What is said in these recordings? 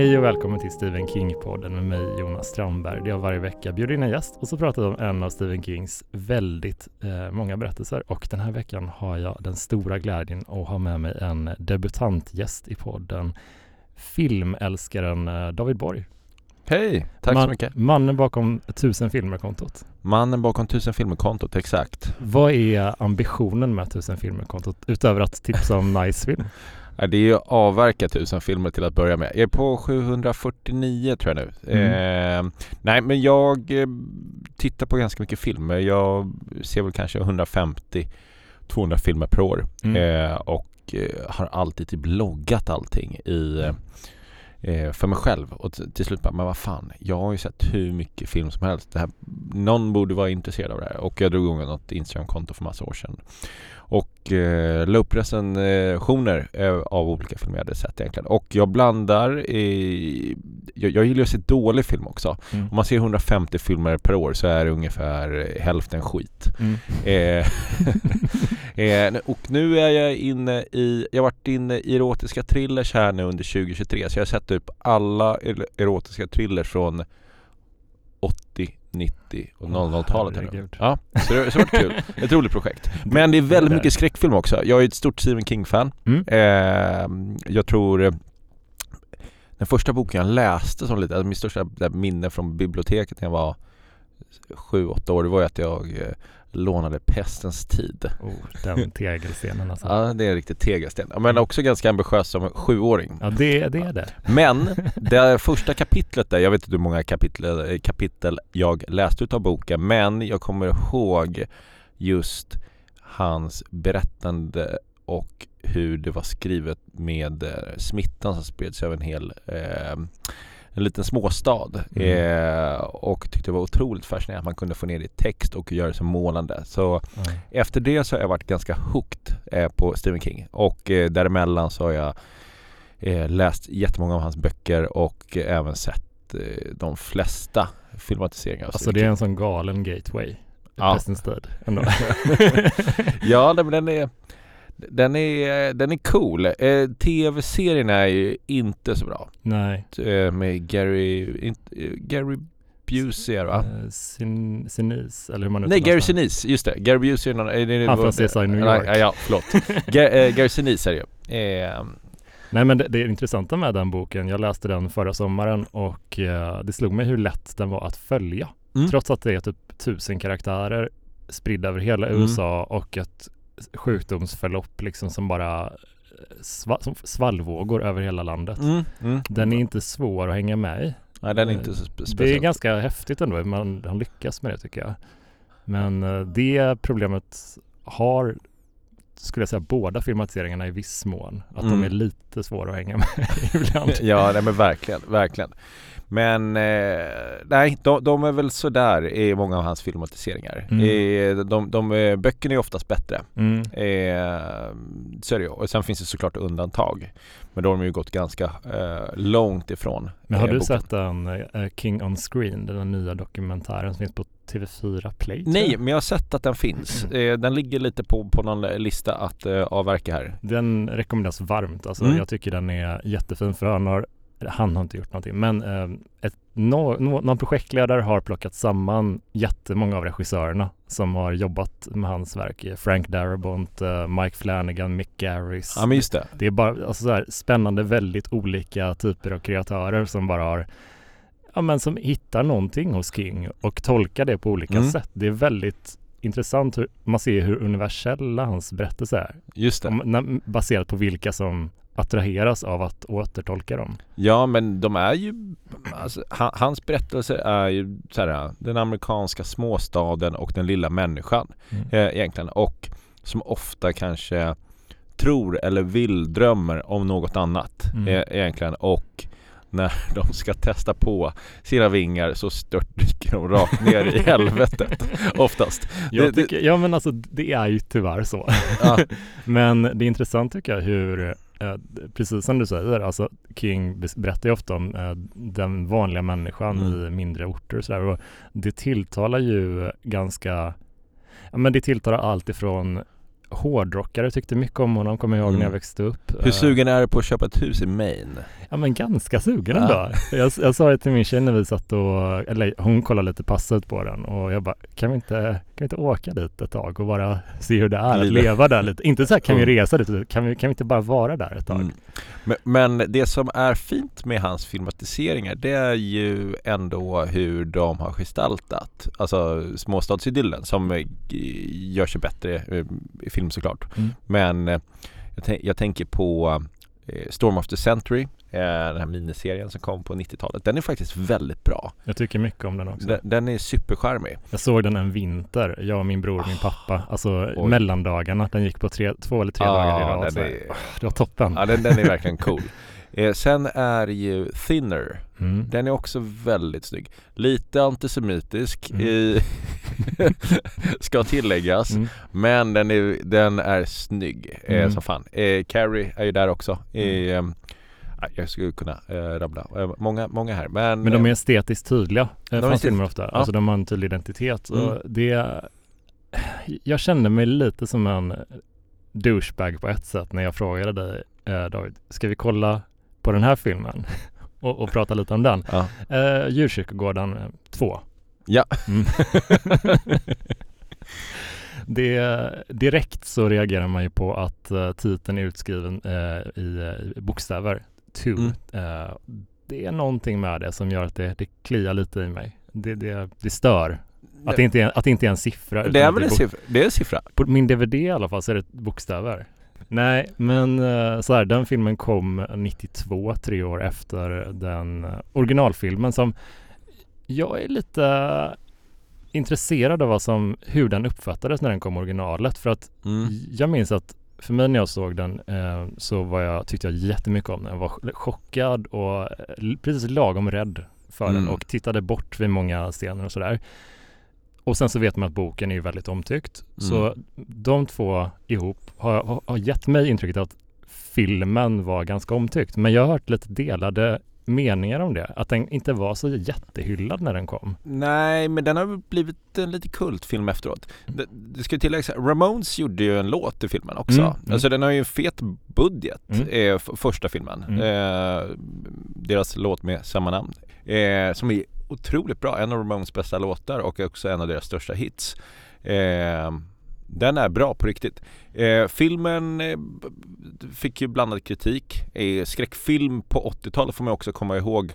Hej och välkommen till Stephen King-podden med mig Jonas Strandberg. Där jag varje vecka bjuder in en gäst och så pratar vi om en av Stephen Kings väldigt eh, många berättelser. Och den här veckan har jag den stora glädjen att ha med mig en debutantgäst i podden. Filmälskaren eh, David Borg. Hej, tack Man, så mycket. Mannen bakom tusen filmer-kontot. Mannen bakom tusen filmer-kontot, exakt. Vad är ambitionen med tusen filmer-kontot utöver att tipsa om nice film? Det är ju avverka tusen filmer till att börja med. Jag är på 749 tror jag nu. Mm. Eh, nej, men jag eh, tittar på ganska mycket filmer. Jag ser väl kanske 150-200 filmer per år. Mm. Eh, och eh, har alltid typ loggat allting i eh, för mig själv och till slut bara, men vad fan, jag har ju sett hur mycket film som helst. Det här, någon borde vara intresserad av det här och jag drog igång något Instagram-konto för massa år sedan. Och eh, la upp recensioner eh, av olika filmer jag hade sett egentligen. Och jag blandar i, jag, jag gillar att se dålig film också. Mm. Om man ser 150 filmer per år så är det ungefär hälften skit. Mm. Eh, eh, och nu är jag inne i, jag har varit inne i erotiska thrillers här nu under 2023 så jag har sett upp alla er- erotiska thrillers från 80, 90 och 00-talet. här nu. herregud. Ja, så det, så det var kul. Ett roligt projekt. Men det är väldigt mycket skräckfilm också. Jag är ett stort Stephen King-fan. Mm. Eh, jag tror eh, den första boken jag läste som lite, alltså min största minne från biblioteket när jag var 7-8 år, det var ju att jag eh, lånade Pestens tid. Oh, den tegelstenen alltså. Ja, det är en riktig tegelsten. Men också ganska ambitiös som sjuåring. Ja, det, det är det. Men det första kapitlet där, jag vet inte hur många kapitel, kapitel jag läste utav boken, men jag kommer ihåg just hans berättande och hur det var skrivet med eh, smittan som spreds över en hel eh, en liten småstad Mm. eh, och tyckte det var otroligt fascinerande att man kunde få ner det i text och göra det så målande. Så Ja. efter det så har jag varit ganska hooked eh, på Stephen King och eh, däremellan så har jag eh, läst jättemånga av hans böcker och även sett eh, de flesta filmatiseringar av Alltså det är en sån galen gateway. Ja. Pestens tid. Ja, men den är den är, den är cool. Eh, Tv-serien är ju inte så bra. Nej. Eh, med Gary, inte, eh, Gary Busey är va? Eh, Sin, Sinise, eller hur man Nej, Gary det. Sinise, just det. Gary Busey är det- Han från CSI New Nej, York. Ja, ja, förlåt. Ga- eh, Gary Sinise är det ju. Eh, Nej men det, det intressanta med den boken, jag läste den förra sommaren och eh, det slog mig hur lätt den var att följa. Mm. Trots att det är typ tusen karaktärer spridda över hela Mm. USA och ett sjukdomsförlopp liksom som bara eh, sva, som svallvågor över hela landet. Mm, mm. Den är inte svår att hänga med i. Nej, den är inte så spe- Det är speciell. ganska häftigt ändå, man har lyckats med det tycker jag. Men eh, det problemet har, skulle jag säga, båda filmatiseringarna i viss mån. Att Mm. de är lite svåra att hänga med ibland. Ja, nej, men verkligen, verkligen. Men eh, nej, de, de är väl sådär i många av hans filmatiseringar. Mm. Eh, de, de, eh, böckerna är oftast bättre. Mm. Eh, så är det ju. Och sen finns det såklart undantag. Men då har de ju gått ganska långt ifrån Men har du boken. sett den eh, King on Screen, den nya dokumentären som finns på TV4 Play? Nej, men jag har sett att den finns. Eh, den ligger lite på, på någon lista att avverka här. Den rekommenderas varmt. Alltså, Mm. Jag tycker den är jättefin för han har, han har inte gjort någonting, men eh, ett, nå, nå, någon projektledare har plockat samman jättemånga av regissörerna som har jobbat med hans verk. Frank Darabont, eh, Mike Flanagan, Mick Garris. Ja, men just det. Det är bara alltså, så här, spännande, väldigt olika typer av kreatörer som bara har Ja men som hittar någonting hos King och tolkar det på olika Mm. sätt. Det är väldigt intressant hur man ser hur universella hans berättelser är. Just det. Om, när, baserat på vilka som attraheras av att återtolka dem. Ja men de är ju, alltså, ha- hans berättelser är ju så här, den amerikanska småstaden och den lilla människan Mm. eh, egentligen och som ofta kanske tror eller vill, drömmer om något annat Mm. eh, egentligen och när de ska testa på sina vingar så störtdyker de rakt ner i helvetet oftast. Det- tycker, ja men alltså det är ju tyvärr så. Ja. men det är intressant tycker jag hur, eh, precis som du säger, alltså King berättar ju ofta om eh, den vanliga människan Mm. i mindre orter och sådär. Och det tilltalar ju ganska, ja men det tilltalar allt ifrån hårdrockare, tyckte mycket om honom, kommer jag ihåg när jag Mm. växte upp. Hur Eh, sugen är du på att köpa ett hus i Maine? Ja men ganska sugen Ja. ändå. Jag, jag sa det till min tjej när vi satt och, eller hon kollade lite passat på den och jag bara, kan vi inte, kan vi inte åka dit ett tag och bara se hur det är att leva där lite? Inte så här, kan vi Mm. resa dit, kan vi, kan vi inte bara vara där ett tag? Mm. Men, men det som är fint med hans filmatiseringar det är ju ändå hur de har gestaltat Alltså småstadsidyllen som eh, gör sig bättre eh, i film såklart Mm. Men eh, jag, jag tänker på Storm of the Century Den här miniserien som kom på 90-talet Den är faktiskt väldigt bra Jag tycker mycket om den också. Den, den är supercharmig Jag såg den en vinter, jag och min bror och min pappa. Alltså Oj. mellandagarna, den gick på tre, två eller tre dagar i rad. är, Det var toppen. ja, den, den är verkligen cool eh, Sen är ju Thinner Mm. Den är också väldigt snygg. Lite antisemitisk Mm. i ska tilläggas. Mm. Men den är, den är snygg eh, Mm. som fan. Eh, Carrie är ju där också. Eh, eh, jag skulle kunna eh, rabbla. Eh, många, många här. Men, Men de är eh, estetiskt tydliga, eh, från filmer ofta. Alltså de har en tydlig identitet. Mm. Och det, jag kände mig lite som en douchebag på ett sätt när jag frågade dig, eh, David, ska vi kolla på den här filmen? och, och prata lite om den. ja. Eh, Djurkyrkogården 2. Ja. Mm. det, direkt så reagerar man ju på att titeln är utskriven eh, i, i bokstäver. Two. Mm. Eh, det är någonting med det som gör att det, det kliar lite i mig. Det, det, det stör. Att det, inte är, att det inte är en siffra. det är väl en siffra? Det är en siffra. På min DVD i alla fall så är det bokstäver. Nej, men eh, så här, den filmen kom 92, tre år efter den eh, originalfilmen som jag är lite intresserad av vad som, hur den uppfattades när den kom originalet. För att Mm. jag minns att för mig när jag såg den eh, så var jag, tyckte jag jättemycket om den. Jag var ch- chockad och eh, precis lagom rädd för Mm. den och tittade bort vid många scener och sådär. Och sen så vet man att boken är ju väldigt omtyckt. Så Mm. de två ihop har, har, har gett mig intrycket att filmen var ganska omtyckt. Men jag har hört lite delade meningar om det. Att den inte var så jättehyllad när den kom. Nej, men den har blivit en lite kultfilm efteråt. Det, det ska tilläggas, Ramones gjorde ju en låt i filmen också. Mm, mm. Alltså den har ju en fet budget, Mm. eh, första filmen. Mm. Eh, deras låt med samma namn. Eh, som är otroligt bra, en av Ramones bästa låtar och också en av deras största hits. Den är bra på riktigt. Eh, filmen eh, fick ju blandad kritik. Eh, skräckfilm på 80-talet får man också komma ihåg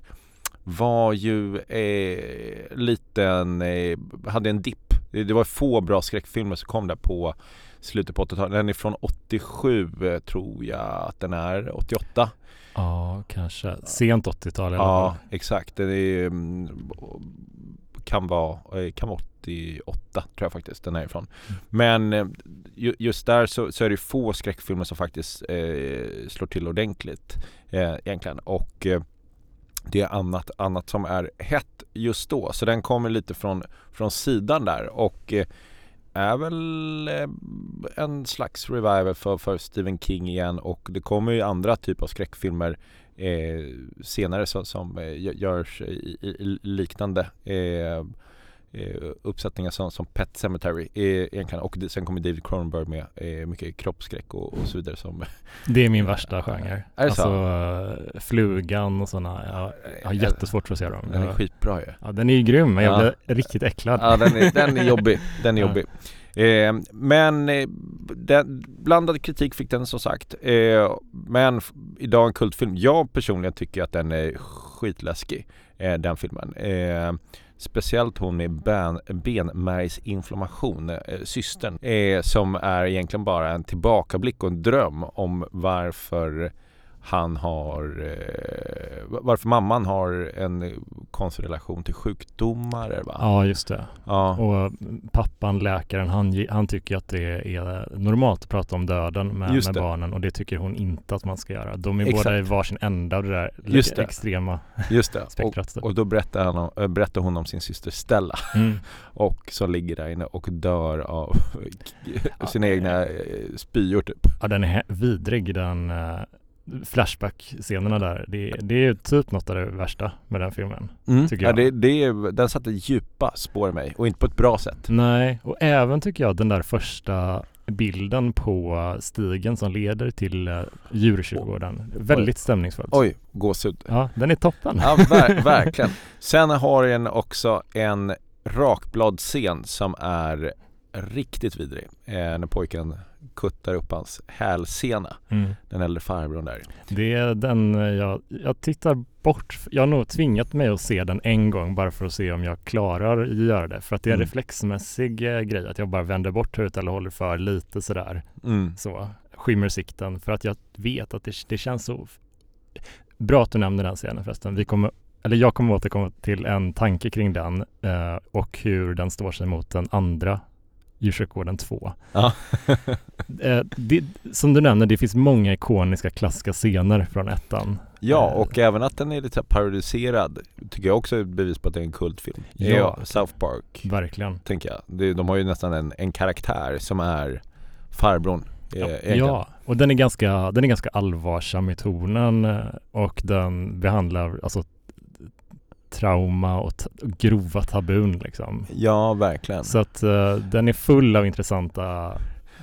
var ju eh, liten, eh, hade en dipp. Det, det var få bra skräckfilmer som kom där på slutet på 80-talet. Den är från 87 eh, tror jag att den är, 88. Ja, kanske. Sent 80-tal i alla Ja, exakt. Den är, mm, kan vara, eh, kan vara 88 tror jag faktiskt den är ifrån. Men eh, ju- just där så, så är det få skräckfilmer som faktiskt eh, slår till ordentligt eh, egentligen. Och eh, det är annat, annat som är hett just då. Så den kommer lite från, från sidan där och eh, är väl eh, en slags revival för, för Stephen King igen och det kommer ju andra typer av skräckfilmer eh, senare som, som eh, gö- görs i, i, liknande eh, eh, uppsättningar som, som Pet Cemetery eh, egentligen och sen kommer David Cronenberg med mycket kroppsskräck och, och så vidare som Det är min värsta genre. Är det alltså så? Flugan och sådana. Jag, jag har jättesvårt för att se dem. Den är skitbra ju. Ja, den är ju grym, men jag Ja. blir riktigt äcklad. Ja den är, den är jobbig, den är Ja. Eh, men eh, den, blandad kritik fick den som sagt. Eh, men idag en kultfilm. Jag personligen tycker att den är skitläskig, eh, den filmen. Eh, speciellt hon med ben, benmärgsinflammation, eh, systern, eh, som är egentligen bara en tillbakablick och en dröm om varför han har, eh, varför mamman har en konstig relation till sjukdomar. Va? Ja, just det. Ja. Och pappan, läkaren, han, han tycker att det är normalt att prata om döden med, med barnen och det tycker hon inte att man ska göra. De är Exakt. båda i varsin ända av det där Just det. extrema Just det. spektrat. Och, och då berättar, han om, äh, berättar hon om sin syster Stella Mm. och som ligger där inne och dör av sina Ja, egna eh, spyor typ. Ja, den är vidrig den Flashback-scenerna där. Det, det är typ något av det värsta med den filmen. Tycker ja, jag. det, det, är- den satte djupa spår i mig och inte på ett bra sätt. Nej, och även tycker jag den där första bilden på stigen som leder till uh, djurkyrkogården. Väldigt stämningsfullt. Oj, gåshud. Ja, den är toppen. Ja, ver verkligen. Sen har den också en rakbladscen som är riktigt vidrig. Eh, när pojken kuttar upp hans hälsena. Mm. Den äldre farbrorn där. Det är den eh, jag, jag tittar bort. Jag har nog tvingat mig att se den en gång bara för att se om jag klarar att göra det. För att det är en mm. reflexmässig eh, grej att jag bara vänder bort huvudet eller håller för lite sådär. Mm. Så skymmer sikten för att jag vet att det, det känns så bra att du nämnde den scenen förresten. Vi kommer eller jag kommer återkomma till en tanke kring den eh, och hur den står sig mot den andra Djurkyrkogården 2. Ja. eh, det, som du nämner, det finns många ikoniska klassiska scener från ettan. Ja, eh. och även att den är lite parodiserad tycker jag också är bevis på att det är en kultfilm. Ja, ja South Park. Verkligen. Tänker jag. De har ju nästan en, en karaktär som är farbrorn. Ja, ja, och den är, ganska, den är ganska allvarsam i tonen eh, och den behandlar alltså trauma och, grova tabun liksom. Ja, verkligen. Så att uh, den är full av intressanta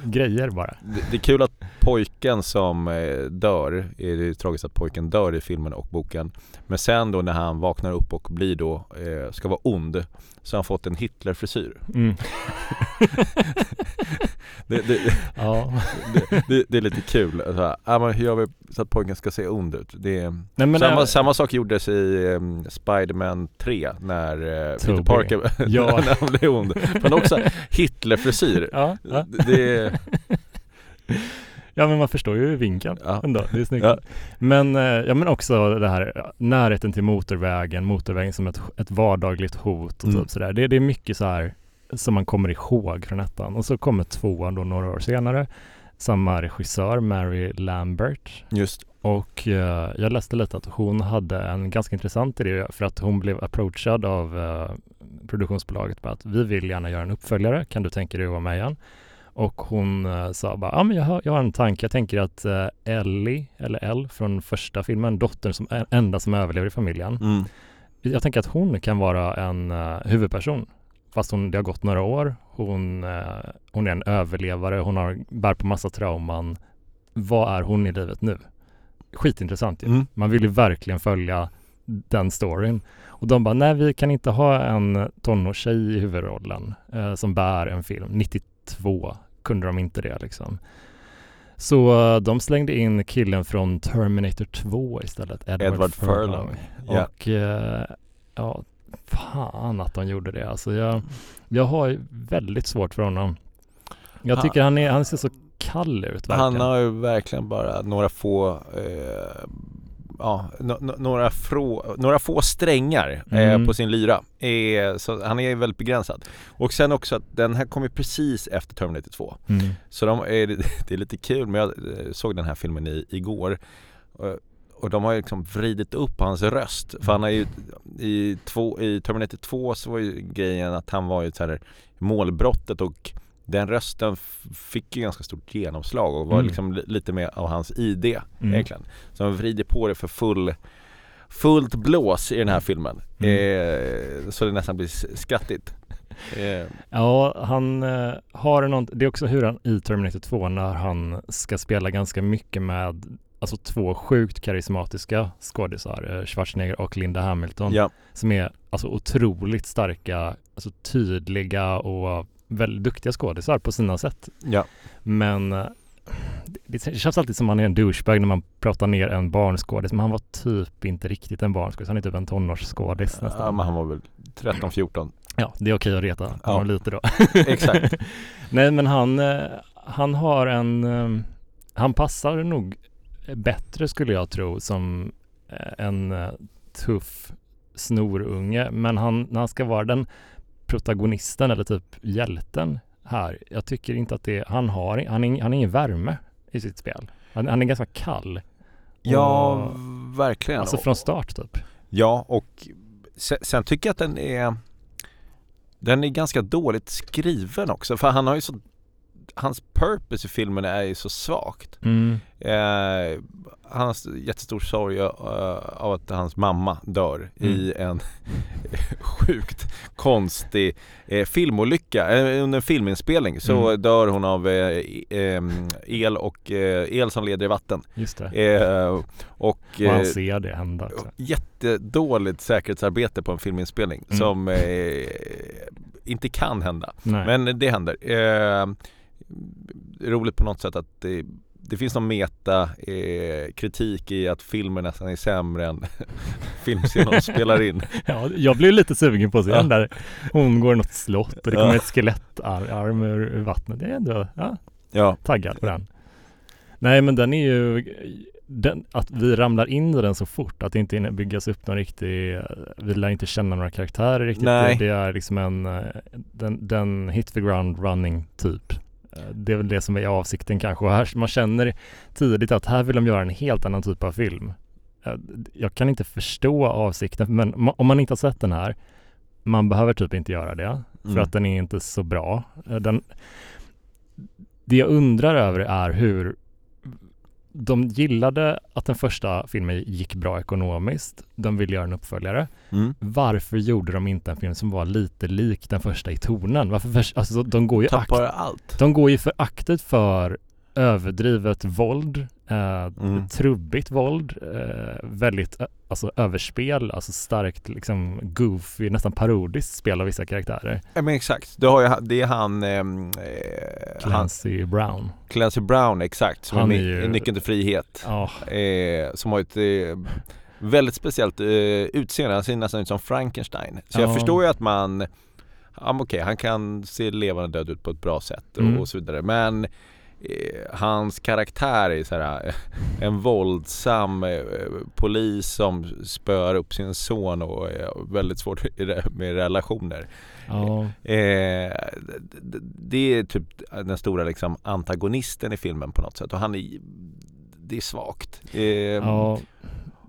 grejer bara. Det, det, är kul att pojken som eh, dör, är det tragiskt att pojken dör i filmen och boken. Men sen då när han vaknar upp och blir då, eh, ska vara ond, så har han fått en Hitler-frisyr. Mm. det, det, ja. det, är lite kul. Så här, men hur gör vi så att pojken ska se ond ut? Det är, Nej, samma, äh, samma sak gjordes i um, Spiderman 3 när uh, Peter Parker ja. när han blev ond. Men också Hitler-frisyr. Ja, ja. Det, Ja men man förstår ju vinkeln ja. ändå, det är snyggt. Ja. Men, eh, ja, men också det här närheten till motorvägen, motorvägen som ett, ett vardagligt hot och mm. typ sådär. Det, det är mycket så här som man kommer ihåg från ettan. Och så kommer tvåan då några år senare. Samma regissör, Mary Lambert. Just. Och uh, jag läste lite att hon hade en ganska intressant idé för att hon blev approachad av uh, produktionsbolaget på att vi vill gärna göra en uppföljare. Kan du tänka dig att vara med igen? Och hon uh, sa bara, ja ah, men jag har, jag har en tanke. Jag tänker att uh, Ellie, eller Elle från första filmen, dottern som enda som överlever i familjen. Mm. Jag tänker att hon kan vara en uh, huvudperson. Fast hon, det har gått några år. Hon, hon är en överlevare. Hon har, bär på massa trauman. Vad är hon i livet nu? Skitintressant ju. Mm. Man vill ju verkligen följa den storyn. Och de bara, nej vi kan inte ha en tonårstjej i huvudrollen eh, som bär en film. 90, två kunde de inte det liksom. Så de slängde in killen från Terminator 2 istället, Edward, Edward Furlong. Furlong. Yeah. Och uh, ja, fan att de gjorde det. Alltså jag, jag har väldigt svårt för honom. Jag tycker han, är, han ser så kall ut verkligen. Han har ju verkligen bara några få eh, ja, några, frå, några få strängar eh, mm. på sin lyra. Eh, så han är väldigt begränsad. Och sen också att den här kom ju precis efter Terminator 2. Mm. Så de är, det är lite kul, men jag eh, såg den här filmen i, igår. Och, och de har ju liksom vridit upp hans röst. För han har ju i, två, i Terminator 2 så var ju grejen att han var ju så här målbrottet och den rösten fick ju ganska stort genomslag och var mm. liksom lite mer av hans ID mm. egentligen. Så han vrider på det för full fullt blås i den här filmen. Mm. Eh, så det nästan blir skrattigt. Eh. Ja, han eh, har något, det är också hur han i Terminator 2 när han ska spela ganska mycket med alltså två sjukt karismatiska skådisar, eh, Schwarzenegger och Linda Hamilton, ja. som är alltså otroligt starka, alltså tydliga och väldigt duktiga skådisar på sina sätt. Ja. Men eh, det känns alltid som man är en douchebag när man pratar ner en barnskådis, men han var typ inte riktigt en barnskådis, han är typ en tonårsskådis nästan. Ja, men han var väl 13-14. Ja, det är okej att reta ja. honom lite då. Exakt. Nej, men han, eh, han har en, eh, han passar nog bättre skulle jag tro som en tuff snorunge, men han, när han ska vara den protagonisten eller typ hjälten här. Jag tycker inte att det, han har, han är, han är ingen värme i sitt spel. Han, han är ganska kall. Ja, verkligen. Alltså från start typ. Ja, och sen, sen, tycker jag att den är den är ganska dåligt skriven också för han har ju så hans purpose i filmen är ju så svagt. Mm. Eh, han har jättestor sorg uh, av att hans mamma dör Mm. i en sjukt konstig eh, filmolycka. Eh, under en filminspelning så Mm. dör hon av eh, ehm, el och eh, el som leder i vatten. Just det. Och Och han ser det hända också. jättedåligt säkerhetsarbete på en filminspelning Mm. som inte kan hända. Nej. Men det händer. Roligt på något sätt att det, det finns någon meta eh, kritik i att filmen nästan är sämre än filmscenen de spelar in. Ja, jag blev lite sugen på se Ja. där. Hon går i något slott och det kommer Ja. ett skelettarm ur, vattnet. Det är ändå ja, Ja, taggad på den. Nej, men den är ju den, att vi ramlar in i den så fort, att det inte byggas upp någon riktig, vi lär inte känna några karaktärer riktigt. Nej. Det, det är liksom en, eh, den, den hit the ground running typ. Eh, Det är väl det som är avsikten kanske. Och här, man känner tidigt att här vill de göra en helt annan typ av film. Eh, Jag kan inte förstå avsikten, men om man inte har sett den här, man behöver typ inte göra det, för Mm. att den är inte så bra. Eh, Den, det jag undrar över är hur de gillade att den första filmen gick bra ekonomiskt. De ville göra en uppföljare. mm. Varför gjorde de inte en film som var lite lik den första i tonen? Varför förs- alltså, de går ju akt, tappar allt. de går ju för aktet för överdrivet våld, eh, Mm. trubbigt våld, eh, väldigt ö- alltså, överspel, alltså starkt liksom goofy, nästan parodiskt spel av vissa karaktärer. Ja men exakt, du har ju, det är han, ehm, eh, han Clancy Brown. Clancy Brown exakt, som Han är, ju- nyckeln till frihet. Ja, Eh, som har ett eh, väldigt speciellt eh, utseende, han ser nästan ut som Frankenstein. Så jag Ja. förstår ju att man, ja okej han kan se levande död ut på ett bra sätt och, Mm. och så vidare. Men eh, hans karaktär är så här, eh, en våldsam eh, polis som spör upp sin son och är väldigt svårt med relationer. ja. Eh, det är typ den stora liksom antagonisten i filmen på något sätt och han är det är svagt. Eh, Ja,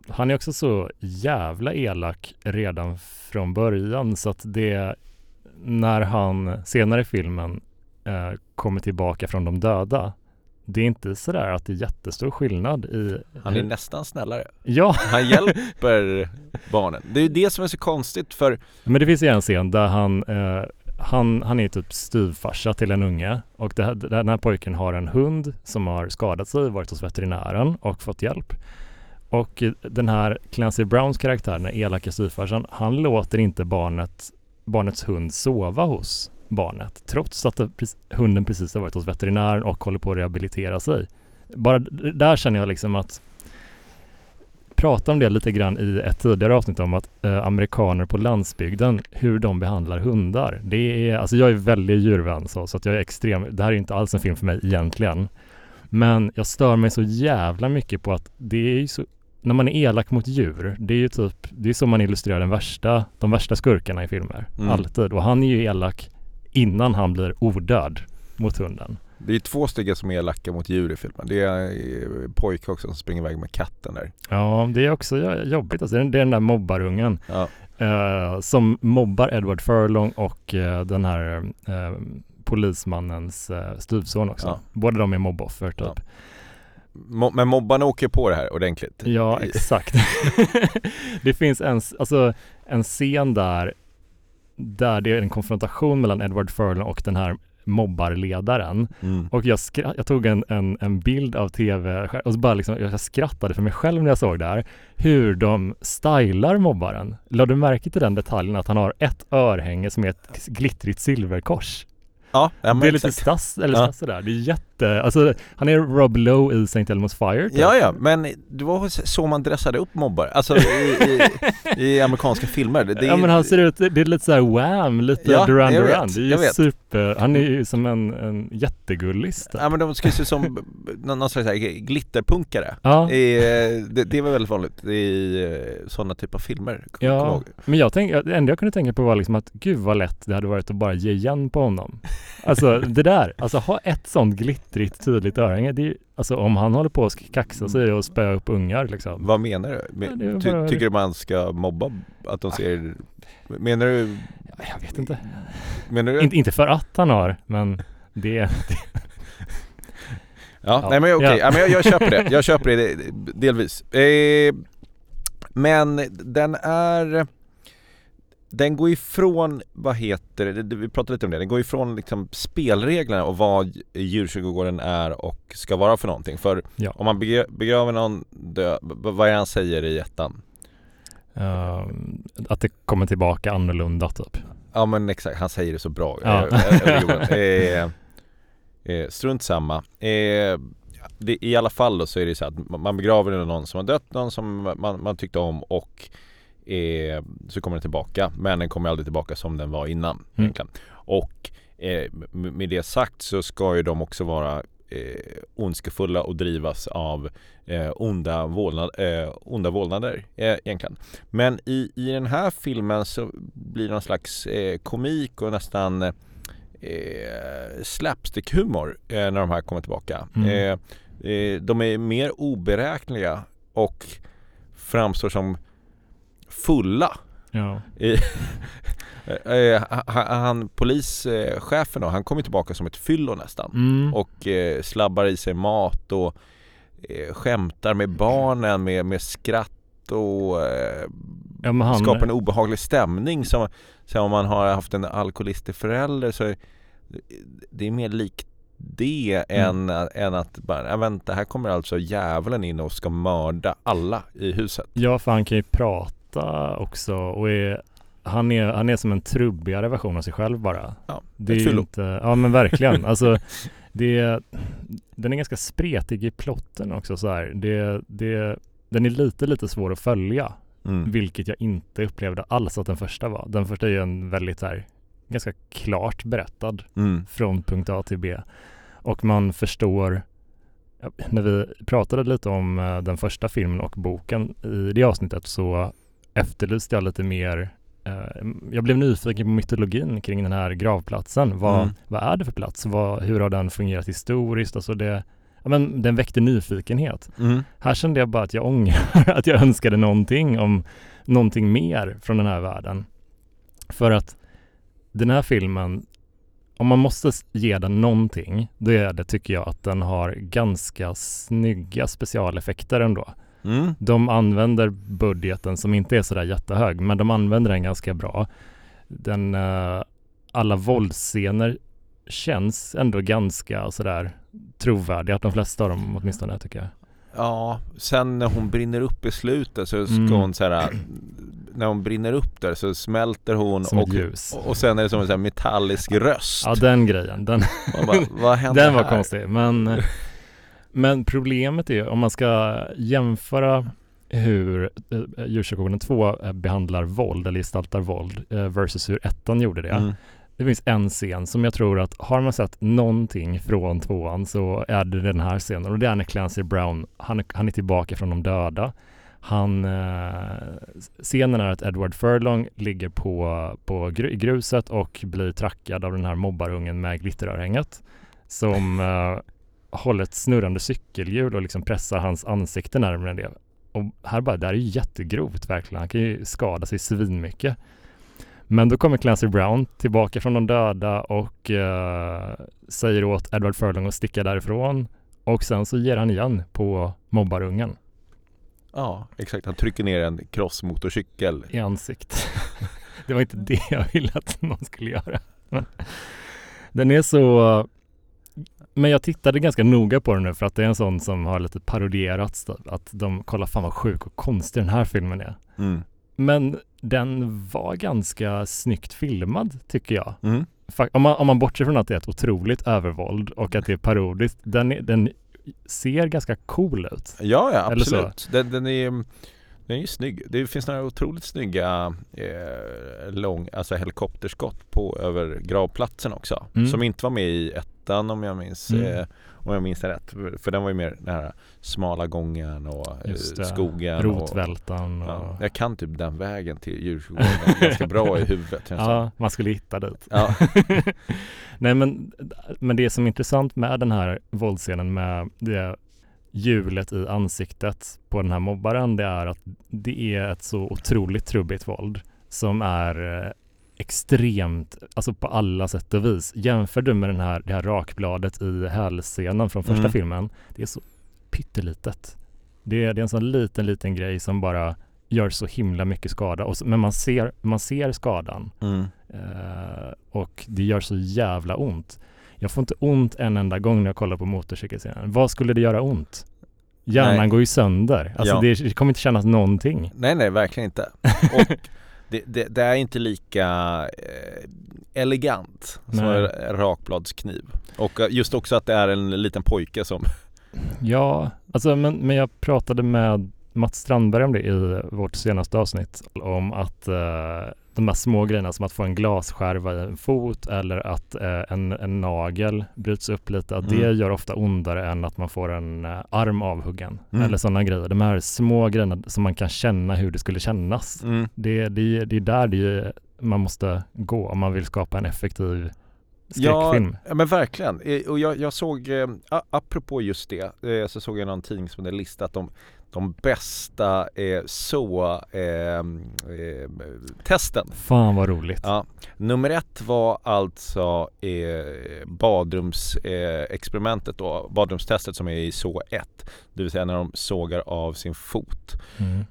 han är också så jävla elak redan från början så att det när han senare i filmen eh, kommer tillbaka från de döda det är inte sådär att det är jättestor skillnad i Han är nästan snällare. Ja, Han hjälper barnen. Det är ju det som är så konstigt för men det finns ju en scen där han eh, han, han är typ styvfarsa till en unge och det, den här pojken har en hund som har skadat sig, varit hos veterinären och fått hjälp. Och den här Clancy Browns karaktär, den elaka styvfarsan, han låter inte barnet, barnets hund sova hos barnet trots att precis- hunden precis har varit hos veterinären och håller på att rehabilitera sig. Bara där känner jag liksom att prata om det lite grann i ett tidigare avsnitt om att eh, amerikaner på landsbygden, hur de behandlar hundar. Det är, alltså jag är väldigt djurvän så, så att jag är extrem, det här är inte alls en film för mig egentligen. Men jag stör mig så jävla mycket på att det är ju så, när man är elak mot djur, det är ju typ, det är så man illustrerar den värsta, de värsta skurkarna i filmer. Mm. Alltid. Och han är ju elak innan han blir odöd mot hunden. det är två stycken som är elaka mot djur i filmen. Det är eh, pojke också som springer iväg med katten där. Ja, det är också jo- jobbigt. Alltså, det är den där mobbarungen. Ja. eh, som mobbar Edward Furlong och eh, den här eh, polismannens eh, styvson också. Ja. Båda de är mobboffer typ. Ja. Mo- Men mobbarna åker på det här ordentligt. Ja, exakt. det finns en, alltså, en scen där, där det är en konfrontation mellan Edward Furlong och den här mobbarledaren. Mm. Och jag, jag tog en, en, en bild av tv och så bara liksom, jag skrattade för mig själv när jag såg det här. Hur de stylar mobbaren. Lade du märke till den detaljen att han har ett örhänge som är ett glittrigt silverkors? Ja, ja det är lite stass, eller Ja. sådär. Det är jätte, alltså han är Rob Lowe i St. Elmo's Fire. typ. Ja, ja, men det var så man dressade upp mobbar. Alltså i, i, i amerikanska filmer. Det, det, ja men han ser ut, det är lite såhär Wham, lite Ja, Duran Duran. Det är ju super, han är ju som en, en jättegullis. typ. Ja men de ska se ut som någon, slags glitterpunkare. Ja. I, det, det var väldigt vanligt i eh, sådana typer av filmer. Ja, men jag tänkte, det enda jag kunde tänka på var liksom att gud vad lätt det hade varit att bara ge igen på honom. Alltså det där, alltså ha ett sånt glittrigt tydligt örhänge, det är, alltså om han håller på att kaxa sig och spöa upp ungar liksom. Vad menar du? Men, Ja, ty, bara- Tycker du man ska mobba att de ser... Menar du... Jag vet inte. Menar du Inte, inte för att han har, men det, det, Ja, Ja. nej men okej, Ja. ja. men jag, jag köper det. Jag köper det delvis. Eh, men den är... Den går ifrån, vad heter det, vi pratade lite om det, den går ifrån liksom spelreglerna och vad djurkyrkogården är och ska vara för någonting. För Ja. om man begra- begraver någon död, vad är det han säger i ettan? Eh, att det kommer tillbaka annorlunda typ. Ja men exakt, han säger det så bra. Ja. Eh, eh, eh, eh, strunt samma. Eh, det, I alla fall då så är det så att man- man begraver någon som har dött, någon som man, man tyckte om och eh, så kommer den tillbaka. Men den kommer aldrig tillbaka som den var innan Mm. egentligen. Och eh, med det sagt så ska ju de också vara eh, ondskefulla och drivas av eh, onda, vålnad, eh, onda vålnader eh, egentligen. Men i, i den här filmen så blir det någon slags eh, komik och nästan eh, slapstick-humor eh, när de här kommer tillbaka. Mm. Eh, de är mer oberäkneliga och framstår som fulla. Ja. I, eh, han, han, polischefen då, han kommer tillbaka som ett fyllo nästan Mm. och eh, slabbar i sig mat och eh, skämtar med barnen med, med skratt och eh, Ja, han- skapar en obehaglig stämning som, som om man har haft en alkoholistisk förälder så är- det är mer likt det Mm. än, än att bara, ja, vänta här kommer alltså djävulen in och ska mörda alla i huset. Ja, för han kan ju prata också och är, han, är, han är som en trubbigare version av sig själv bara. Ja, det är inte, Ja men verkligen. alltså, det, är- den är ganska spretig i plotten också så här. Det, det, den är lite, lite svår att följa. Mm. Vilket jag inte upplevde alls att den första var. Den första är ju en väldigt så här, ganska klart berättad Mm. från punkt A till B. Och man förstår, när vi pratade lite om eh, den första filmen och boken i det avsnittet så efterlyste jag lite mer eh, jag blev nyfiken på mytologin kring den här gravplatsen. Vad, Mm. vad är det för plats? Vad, hur har den fungerat historiskt? Alltså det, ja, men den väckte nyfikenhet. Mm. Här kände jag bara att jag ångrar att jag önskade någonting om någonting mer från den här världen. För att den här filmen, om man måste ge den någonting, då är det tycker jag att den har ganska snygga specialeffekter ändå. Mm. De använder budgeten som inte är sådär jättehög, men de använder den ganska bra. Den, eh, alla våldsscener känns ändå ganska sådär trovärdiga, de flesta av dem åtminstone tycker jag. Ja, sen när hon brinner upp i slutet så ska Mm. hon så här, när hon brinner upp där så smälter hon Som ett och, ljus. och sen är det som en så här metallisk röst. Ja, den grejen. Den, bara, den var här? konstig. Men, men problemet är om man ska jämföra hur eh, Djurkyrkogården 2 eh, behandlar våld eller gestaltar våld eh, versus hur ettan gjorde det. Mm. Det finns en scen som jag tror att har man sett någonting från tvåan så är det den här scenen och det är när Clancy Brown, han, han är tillbaka från de döda. Han, eh, scenen är att Edward Furlong ligger på, på gru, i gruset och blir trackad av den här mobbarungen med glitterörhänget som eh, håller ett snurrande cykelhjul och liksom pressar hans ansikte närmare det. Och här bara, det här är ju jättegrovt verkligen. Han kan ju skada sig svinmycket. Men då kommer Clancy Brown tillbaka från de döda och eh, säger åt Edward Furlong att sticka därifrån. Och sen så ger han igen på mobbarungen Ja, exakt. Han trycker ner en crossmotorcykel. i ansiktet. det var inte det jag ville att någon skulle göra. Den är så... Men jag tittade ganska noga på den nu för att det är en sån som har lite parodierats. Att de kollar fan vad sjuk och konstig den här filmen är. Mm. Men den var ganska snyggt filmad tycker jag. Mm. Om man, om man bortser från att det är ett otroligt övervåld och att det är parodiskt. Den, den ser ganska cool ut. Ja, ja absolut. Den, den, är, den är ju snygg. Det finns några otroligt snygga eh, lång, alltså helikopterskott på över gravplatsen också. Mm. Som inte var med i ettan om jag minns, Mm. eh, om jag minns rätt. För- den var ju mer den här smala gången och eh, det. skogen. Och, Rotvältan och... ja, jag kan typ den vägen till Djurgården ganska bra i huvudet. Ja, man skulle hitta dit. Ja. Nej men, men det som är intressant med den här våldsscenen med det hjulet i ansiktet på den här mobbaren det är att det är ett så otroligt trubbigt våld som är eh, extremt, alltså på alla sätt och vis. Jämför du med den här, det här rakbladet i hälscenen från första Mm. filmen, det är så pyttelitet. Det är, det är en sån liten, liten grej som bara gör så himla mycket skada. Och så, men man ser, man ser skadan Mm. eh, och det gör så jävla ont. Jag får inte ont en enda gång när jag kollar på motorcykelscenen. Vad skulle det göra ont? Hjärnan Nej. går ju sönder. Alltså Ja. det, det kommer inte kännas någonting. Nej, nej, verkligen inte. Och det, det, det är inte lika eh, elegant som Nej. en rakbladskniv. Och eh, just också att det är en liten pojke som... Ja, alltså men, men jag pratade med Mats Strandberg om det i vårt senaste avsnitt om att eh, de här små grejerna som att få en glasskärva i en fot eller att eh, en, en nagel bryts upp lite, att det Mm. gör ofta ondare än att man får en eh, arm avhuggen Mm. eller sådana grejer. De här små grejerna som man kan känna hur det skulle kännas. Mm. Det, det, det är där det, man måste gå om man vill skapa en effektiv skräckfilm. ja, men verkligen. Eh, Och jag, jag såg, eh, apropå just det, eh, så såg jag någon tidning som hade listat de, de bästa eh, så eh, eh. Fan vad roligt. Ja. Nummer ett var alltså eh, badrumsexperimentet experimentet då, badrumstestet som är i så 1. Det vill säga när de sågar av sin fot. Mm.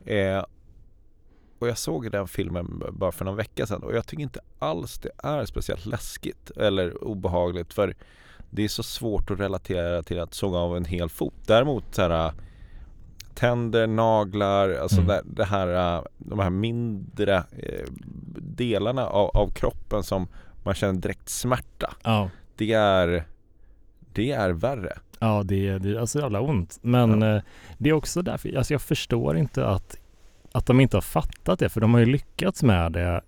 Och jag såg den filmen bara för någon vecka sedan och jag tycker inte alls det är speciellt läskigt eller obehagligt för det är så svårt att relatera till att såga av en hel fot. Däremot så här tänder, naglar, alltså Mm. det, det här, äh, de här mindre eh, delarna av, av kroppen som man känner direkt smärta. Ja. Det är, det är värre. Ja, det, är- det är alltså jävla ont. Men eh, det är också därför, alltså jag förstår inte att, att de inte har fattat det, för de har ju lyckats med det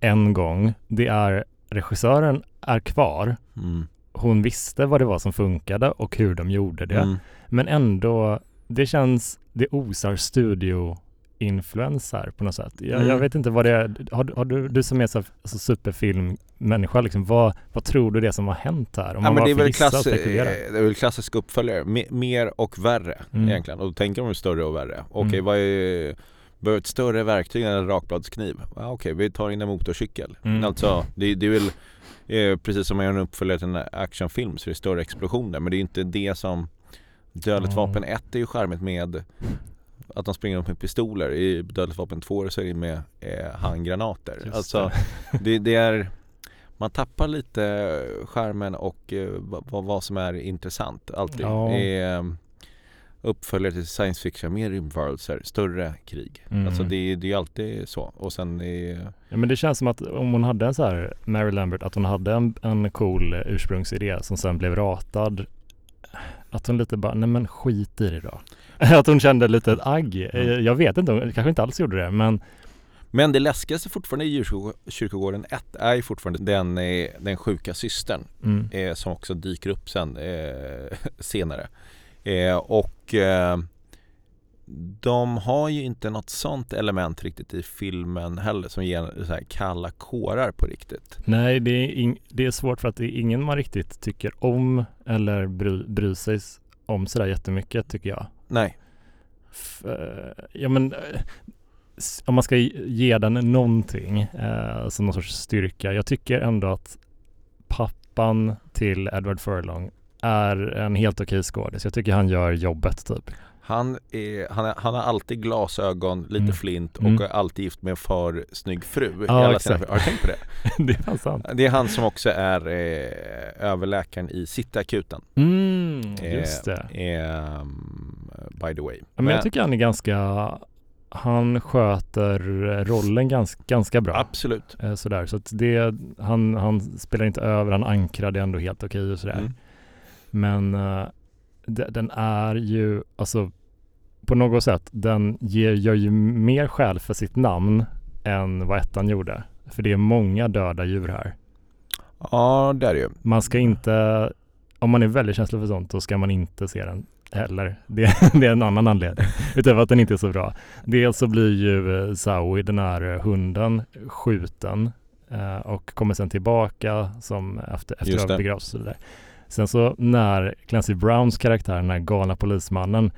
en gång. Det är, regissören är kvar. Mm. Hon visste vad det var som funkade och hur de gjorde det. Mm. Men ändå, det känns, det osar studio influens här på något sätt. Jag, Mm. jag vet inte vad det är. Har, du- har du, du som är så, alltså superfilmmänniska, liksom, vad, vad tror du det är som har hänt här? Om Ja, men det är, väl klass, eh, det är väl klassisk uppföljare, Me- mer och värre Mm. egentligen. Och då tänker de större och värre. Okej, Mm. vad är Behöver ett större verktyg än en rakbladskniv? Ja, Okej, vi tar in en motorcykel. Mm. Alltså, det, det är väl eh, precis som man gör en uppföljare till en actionfilm så är det större explosioner. Men det är inte det som Dödligt Ja. vapen 1 är ju charmigt med att de springer upp med pistoler. I Dödligt vapen 2 så är det med eh, handgranater. Just Alltså, det, det är man tappar lite skärmen och eh, vad, vad som är intressant alltid. Ja. Är eh, uppföljare till science fiction, mer rymdvarelser, större krig. Mm. Alltså det, är alltid så. Och sen är, Ja, men det känns som att om hon hade en så här, Mary Lambert, att hon hade en, en cool eh, ursprungsidé som sen blev ratad. Att hon lite bara, nej men skit i det då. att hon kände lite ett agg. Eh, Mm. Jag vet inte, hon kanske inte alls gjorde det, men Men det läskigaste fortfarande i Djurkyrkogården 1 är ju fortfarande den, eh, den sjuka systern mm. eh, som också dyker upp sen eh, senare. Eh, och eh, de har ju inte något sånt element riktigt i filmen heller som ger så här kalla kårar på riktigt. nej det är, det är svårt för att det är ingen man riktigt tycker om eller bry, bryr sig om sådär jättemycket tycker jag. Nej. F- eh, ja men eh, om man ska ge den någonting eh, som någon sorts styrka. Jag tycker ändå att pappan till Edward Furlong är en helt okej skådis. Jag tycker han gör jobbet typ. Han, är, han, är, han har alltid glasögon, lite Mm. flint och Mm. är alltid gift med en för snygg fru. Ja, exakt. Har du tänkt på det? det är sant. Det är han som också är eh, överläkaren i Cityakuten. Mm, just det. Eh, um, by the way. Ja, men jag tycker han är ganska, han sköter rollen ganska, ganska bra. Absolut. Eh, Sådär, så att det, han, han spelar inte över, han ankrar det ändå helt okej och sådär. Mm. Men eh, de, den är ju, alltså på något sätt, den ger, gör ju mer skäl för sitt namn än vad ettan gjorde. För det är många döda djur här. Ja, det är det ju. Man ska inte, om man är väldigt känslig för sånt, då ska man inte se den heller. Det, det är en annan anledning, utöver att den inte är så bra. Dels så blir ju eh, Zoe, den här eh, hunden, skjuten och kommer sen tillbaka som efter, efter att ha Sen så när Clancy Browns karaktär, den här galna polismannen,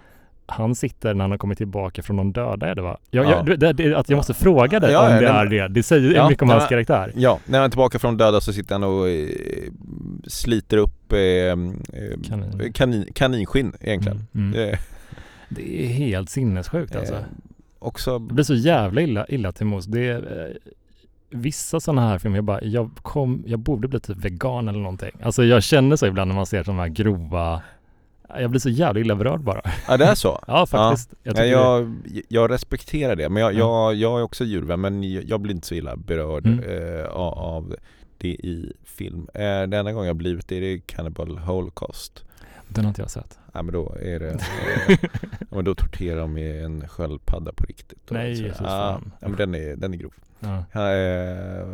han sitter när han har kommit tillbaka från de döda är det va? Jag, Ja. jag, det, det, att jag måste fråga dig Ja, om ja, det är det. Det säger Ja, mycket om hans karaktär. Ja, när han är tillbaka från de döda så sitter han och eh, sliter upp eh, eh, Kanin. kanin, kaninskinn egentligen. Mm, mm. Det är helt sinnessjukt alltså. eh, också, Det blir så jävla illa, illa till mods. Det är eh, vissa sådana här filmer, jag bara, jag, kom, jag borde bli typ vegan eller någonting. Alltså jag känner så ibland när man ser sådana här grova, jag blir så jävla illa berörd bara. ja det är så? Ja faktiskt. Jag Jag, jag, jag respekterar det, men jag, Ja. jag, jag är också djurvän men jag blir inte så illa berörd Mm. eh, av, av det i film. Eh, den enda gången jag blivit det är Cannibal Holocaust. Den har inte jag sett. Ja men då är det, eh, ja, men då torterar de med en sköldpadda på riktigt. Nej, så. Jesus, ja, fan. ja men den är, den är grov. Ja. Ja, eh,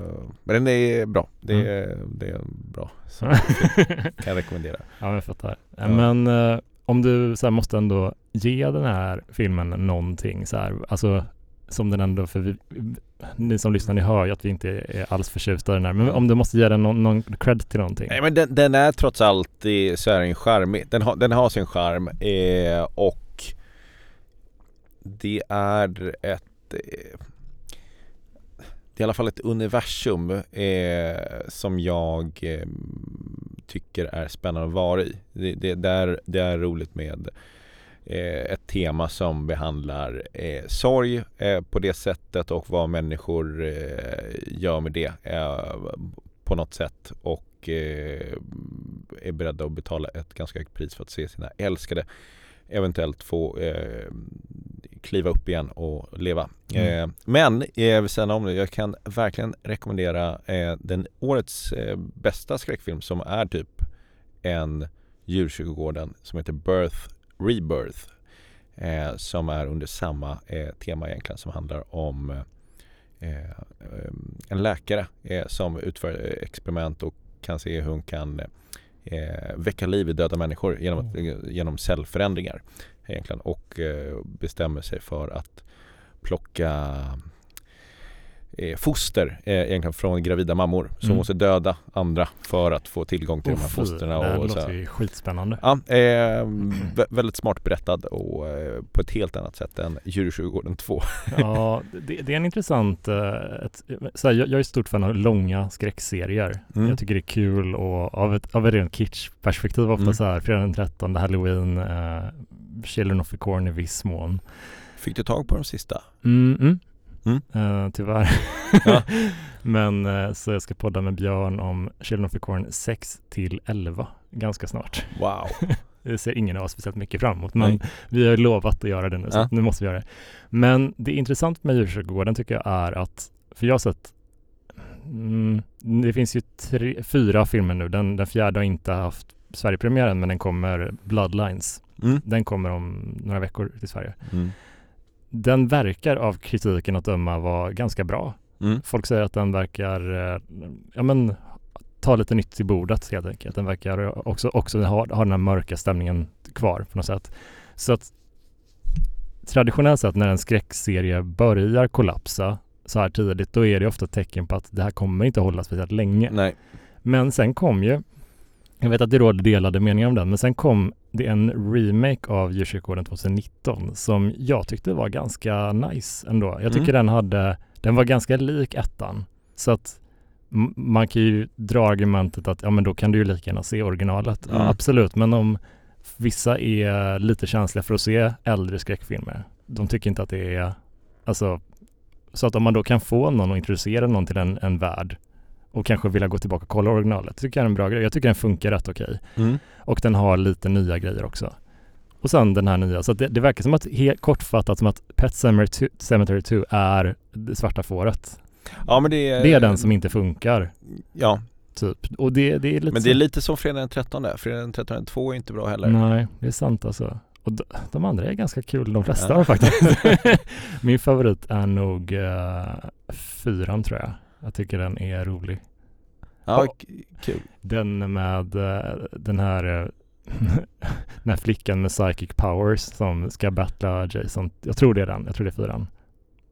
men den är bra. Det Mm. är, det är bra. Så kan jag rekommendera. Ja, jag fattar. Ja. Men eh, om du så här, måste ändå ge den här filmen någonting så här, alltså som den ändå, för vi, ni som lyssnar, ni hör ju att vi inte är alls förtjusta i den här, men om du måste ge den någon, någon cred till någonting. Nej men den, den är trots allt så är den charmig. Den, har- den har sin charm eh, och det är ett eh, det är i alla fall ett universum eh, som jag eh, tycker är spännande att vara i. Det, det, det, är, det är roligt med eh, ett tema som behandlar eh, sorg eh, på det sättet och vad människor eh, gör med det eh, på något sätt och eh, är beredda att betala ett ganska högt pris för att se sina älskade eventuellt få eh, kliva upp igen och leva. Mm. Eh, men eh, vid sidan om det, jag kan verkligen rekommendera eh, den årets eh, bästa skräckfilm som är typ en djurkyrkogården som heter Birth Rebirth eh, som är under samma eh, tema egentligen som handlar om eh, eh, en läkare eh, som utför experiment och kan se hur hon kan väcka liv i döda människor genom, att, genom cellförändringar egentligen och bestämmer sig för att plocka eh, foster eh, egentligen från gravida mammor. Så Mm. måste döda andra för att få tillgång till Åh, de här fosterna. Det här och så låter här. ju skitspännande. Ja, eh, vä- väldigt smart berättad och eh, på ett helt annat sätt än Djurtjurgården 2. Ja, det, det är en intressant... eh, Ett, så här, jag, jag är stort fan av långa skräckserier. Mm. Jag tycker det är kul och av ett, av ett rent kitsch-perspektiv ofta Mm. så här, fredag den 13, Halloween, uh, Children of the Corn i viss mån. Fick du tag på de sista? Mm, mm. Mm. Eh, tyvärr. Ja. Men eh, så jag ska podda med Björn om Children of the Corn 6 till 11 ganska snart. Wow. Det ser ingen av oss speciellt mycket fram emot, men Nej. vi har ju lovat att göra det nu, så Ja. nu måste vi göra det. Men det intressant med djurkyrkogården tycker jag är att, för jag har sett, mm, det finns ju tre, fyra filmer nu, den, den fjärde har inte haft Sverigepremiären, men den kommer, Bloodlines, Mm. den kommer om några veckor till Sverige. Mm. Den verkar av kritiken att döma vara ganska bra. Mm. Folk säger att den verkar, eh, ja men, ta lite nytt till bordet helt enkelt. Den verkar också, också ha, ha den här mörka stämningen kvar på något sätt. Så att traditionellt sett när en skräckserie börjar kollapsa så här tidigt, då är det ofta ett tecken på att det här kommer inte hålla speciellt länge. Nej. Men sen kom ju, jag vet att det råder delade meningar om den, men sen kom det en remake av Djurkyrkogården 2019 som jag tyckte var ganska nice ändå. Jag tycker Mm. den hade, den var ganska lik ettan. Så att man kan ju dra argumentet att ja men då kan du ju lika gärna se originalet. Ja, Mm. absolut, men om vissa är lite känsliga för att se äldre skräckfilmer, de tycker inte att det är, alltså, så att om man då kan få någon att introducera någon till en, en värld och kanske vilja gå tillbaka och kolla originalet, tycker jag är en bra grej. Jag tycker den funkar rätt okej. Mm. Och den har lite nya grejer också. Och sen den här nya, så det, det verkar som att, helt kortfattat som att Pet Sematary 2, Cemetery 2 är det svarta fåret. Ja men det är... Det är den som inte funkar, Ja, typ. Och det, det är lite men det är lite som Fredag den 13. Fredag den 13 2 är inte bra heller. Nej, det är sant alltså. Och de, de andra är ganska kul, de flesta Ja. faktiskt. Min favorit är nog uh, fyran tror jag. Jag tycker den är rolig. Ja, Ja. k- kul. Den med eh, den här eh, den här flickan med psychic powers som ska battla Jason. Jag tror det är den. Jag tror det är fyran.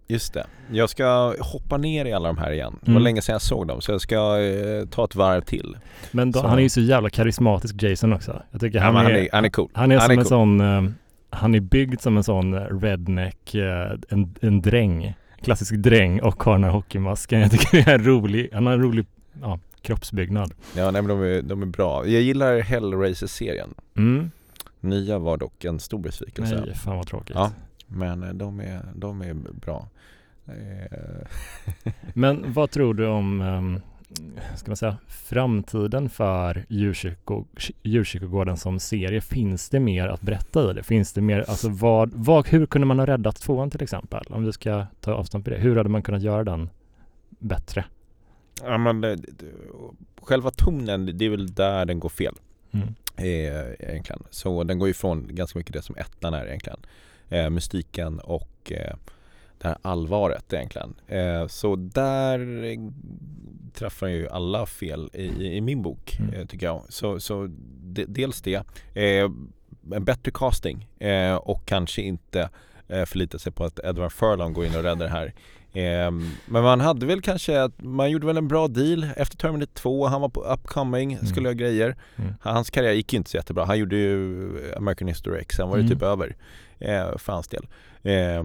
Just det. Jag ska hoppa ner i alla de här igen. Det var Mm. länge sedan jag såg dem så jag ska eh, ta ett varv till. Men då, han är ju så jävla karismatisk Jason också. Jag tycker Ja, han, är, han, är, han är cool. han är han som är en cool. sån eh, han är byggd som en sån redneck, eh, en, en dräng, klassisk dräng och har den här hockeymasken. Jag tycker det är rolig, han har en rolig ja, kroppsbyggnad. Ja, nej men de är, de är bra. Jag gillar Hellraiser-serien. Mm. Nya var dock en stor besvikelse. Nej, fan vad tråkigt. Ja. Men eh, de är, de är bra. Eh, Men vad tror du om, um, ska man säga, framtiden för djurkyrko, djurkyrkogården som serie? Finns det mer att berätta i det? Finns det mer, alltså vad, vad, hur kunde man ha räddat tvåan till exempel? Om vi ska ta avstånd på det. Hur hade man kunnat göra den bättre? ja, men, det- själva tonen, det är väl där den går fel. Mm. eh, egentligen. Så den går ifrån ganska mycket det som ettan är egentligen. Eh, mystiken och eh, det här allvaret egentligen. Eh, så där träffar ju alla fel i, i, min bok Mm. eh, tycker jag. Så, så de, dels det, eh, en bättre casting och kanske inte förlita sig på att Edward Furlong går in och räddar det här. Men man hade väl kanske, att man gjorde väl en bra deal efter Terminator 2, han var på upcoming, Mm. skulle göra grejer. Mm. Hans karriär gick ju inte så jättebra. Han gjorde ju American History X, sen var det Mm. typ över för hans del. Eh,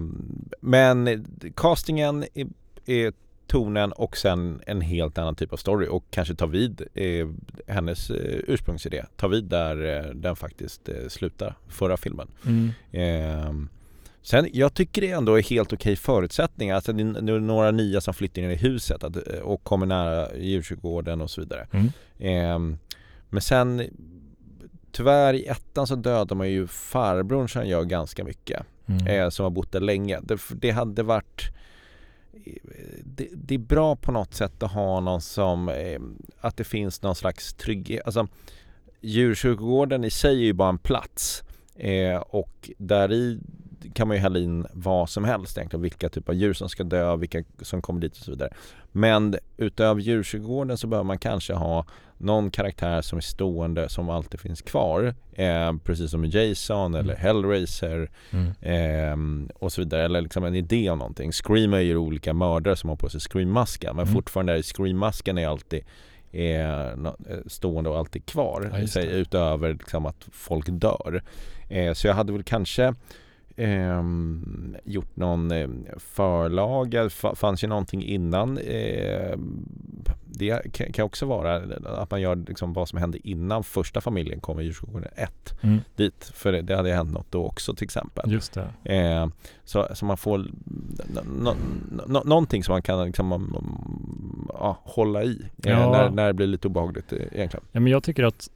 men castingen är, är tonen och sen en helt annan typ av story och kanske ta vid eh, hennes eh, ursprungsidé. Ta vid där eh, den faktiskt eh, slutar, förra filmen. Mm. Eh, sen, jag tycker det ändå är helt okej förutsättningar. Alltså det är några nya som flyttar in i huset att, eh, och kommer nära djurkyrkogården och så vidare. Mm. Ehm, men sen Tyvärr i ettan så dödar man ju farbrorn som gör ganska mycket Mm. eh, Som har bott där länge. Det, det hade varit eh, det, det är bra på något sätt att ha någon som eh, Att det finns någon slags trygghet. Alltså Djurkyrkogården i sig är ju bara en plats eh, Och där i kan man ju hälla in vad som helst egentligen. Vilka typer av djur som ska dö, vilka som kommer dit och så vidare. Men utöver djurkyrkogården så behöver man kanske ha någon karaktär som är stående som alltid finns kvar eh, Precis som Jason eller Mm. Hellraiser Mm. Ehm, och så vidare, eller liksom en idé om någonting. Scream är ju olika mördare som har på sig Scream-masken men Mm. fortfarande är Scream-masken är alltid eh, nå- eh, stående och alltid kvar Ja, utöver liksom att folk dör. Eh, så jag hade väl kanske ehm, gjort någon eh, förlaga, F- fanns ju någonting innan eh, det kan, kan också vara att man gör liksom vad som hände innan första familjen kom i djurskogården 1 Mm. dit. För det, det hade hänt något då också till exempel. Just det. Eh, så, så man får nå- nå- nå- någonting som man kan liksom, ja, hålla i eh, Ja. när, när det blir lite obehagligt eh, egentligen. Ja, men jag tycker att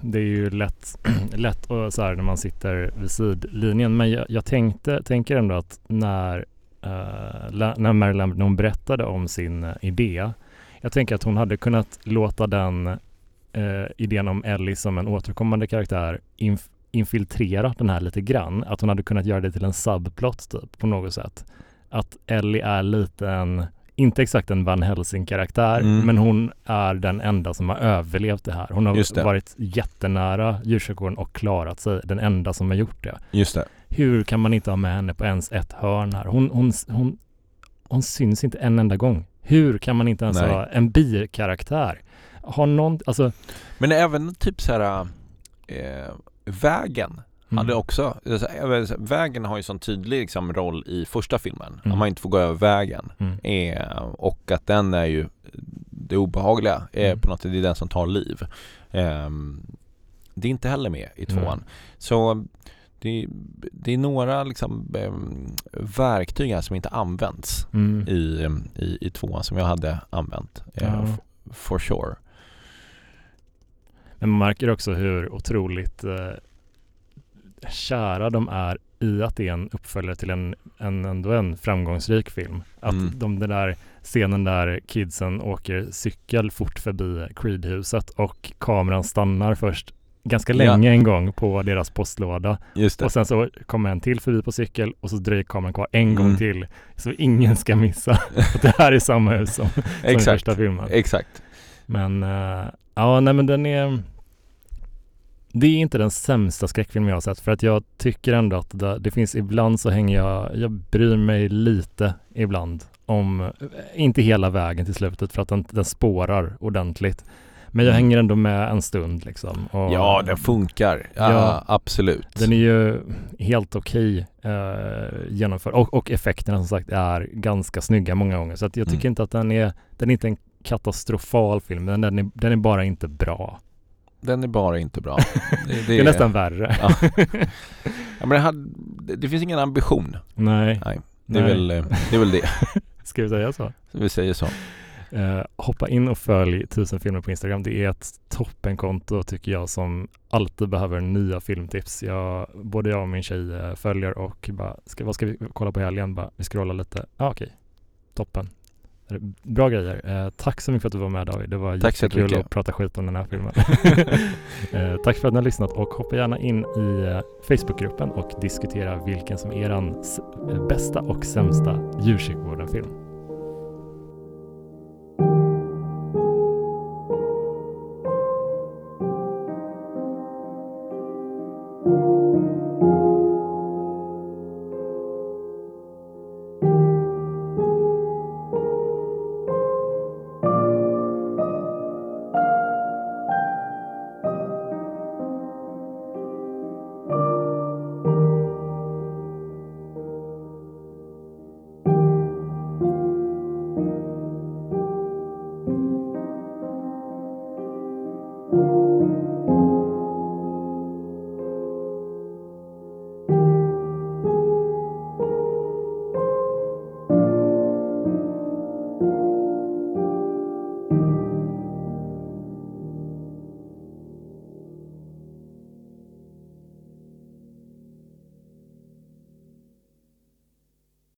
det är ju lätt, lätt och så här när man sitter vid sidlinjen. Men jag, jag tänkte, tänker ändå att när, uh, när Mary Lambert, när hon berättade om sin eh, idé, jag tänker att hon hade kunnat låta den uh, idén om Ellie som en återkommande karaktär inf, infiltrera den här lite grann. Att hon hade kunnat göra det till en subplot typ på något sätt. Att Ellie är lite en, inte exakt en Van Helsing-karaktär, Mm. men hon är den enda som har överlevt det här. Hon har varit jättenära djurkyrkogården och klarat sig. Den enda som har gjort det. Just det. Hur kan man inte ha med henne på ens ett hörn här? Hon, hon, hon, hon syns inte en enda gång. Hur kan man inte ens Nej. ha en bikaraktär? Har någon, alltså... Men även typ så här eh, vägen hade Mm. också, vet inte, vägen har ju sån tydlig liksom, roll i första filmen. Mm. Att man inte får gå över vägen. Mm. Eh, och att den är ju det obehagliga eh, på något sätt, det är den som tar liv. Ehm, det är inte heller med i tvåan. Mm. Så det, det är några liksom, ehm, verktyg här som inte används Mm. i, i, i tvåan som jag hade använt. Eh, Ja. For sure. Men man märker också hur otroligt eh, kära de är i att det är en uppföljare till en, en ändå en framgångsrik film. Att Mm. de, den där scenen där kidsen åker cykel fort förbi Creed-huset och kameran stannar först ganska Ja. länge en gång på deras postlåda och sen så kommer en till förbi på cykel och så dröjer kameran kvar en gång Mm. till så ingen ska missa att det här är samma hus som, som Exakt. första filmen. Exakt. Men uh, ja, nej men den är det är inte den sämsta skräckfilm jag har sett för att jag tycker ändå att det, det finns ibland så hänger jag, jag bryr mig lite ibland om, inte hela vägen till slutet för att den, den spårar ordentligt. Men jag Mm. hänger ändå med en stund liksom. Och Ja, den funkar. Ja, Ja. absolut. Den är ju helt okej eh, genomförd och, och effekterna som sagt är ganska snygga många gånger. Så jag tycker Mm. inte att den är, den är inte en katastrofal film, men den är, den är bara inte bra. Den är bara inte bra. Det, Det är nästan värre. Ja. Ja, men det, hade, det, det finns ingen ambition. Nej, Det är, Nej. väl, eh, det är väl det. ska vi säga så? Vi säger så. Eh, hoppa in och följ Tusen filmer på Instagram. Det är ett toppenkonto tycker jag som alltid behöver nya filmtips. Jag, både jag och min tjej eh, följer och bara, ska, vad ska vi kolla på helgen? Bara, vi scrollar lite. Ah, okej, toppen. Bra grejer. Eh, tack så mycket för att du var med David. Det var Tack jättekul att prata skit om den här filmen. eh, tack för att ni har lyssnat och hoppa gärna in i eh, Facebookgruppen och diskutera vilken som är er eh, bästa och sämsta djurpsykvården-film.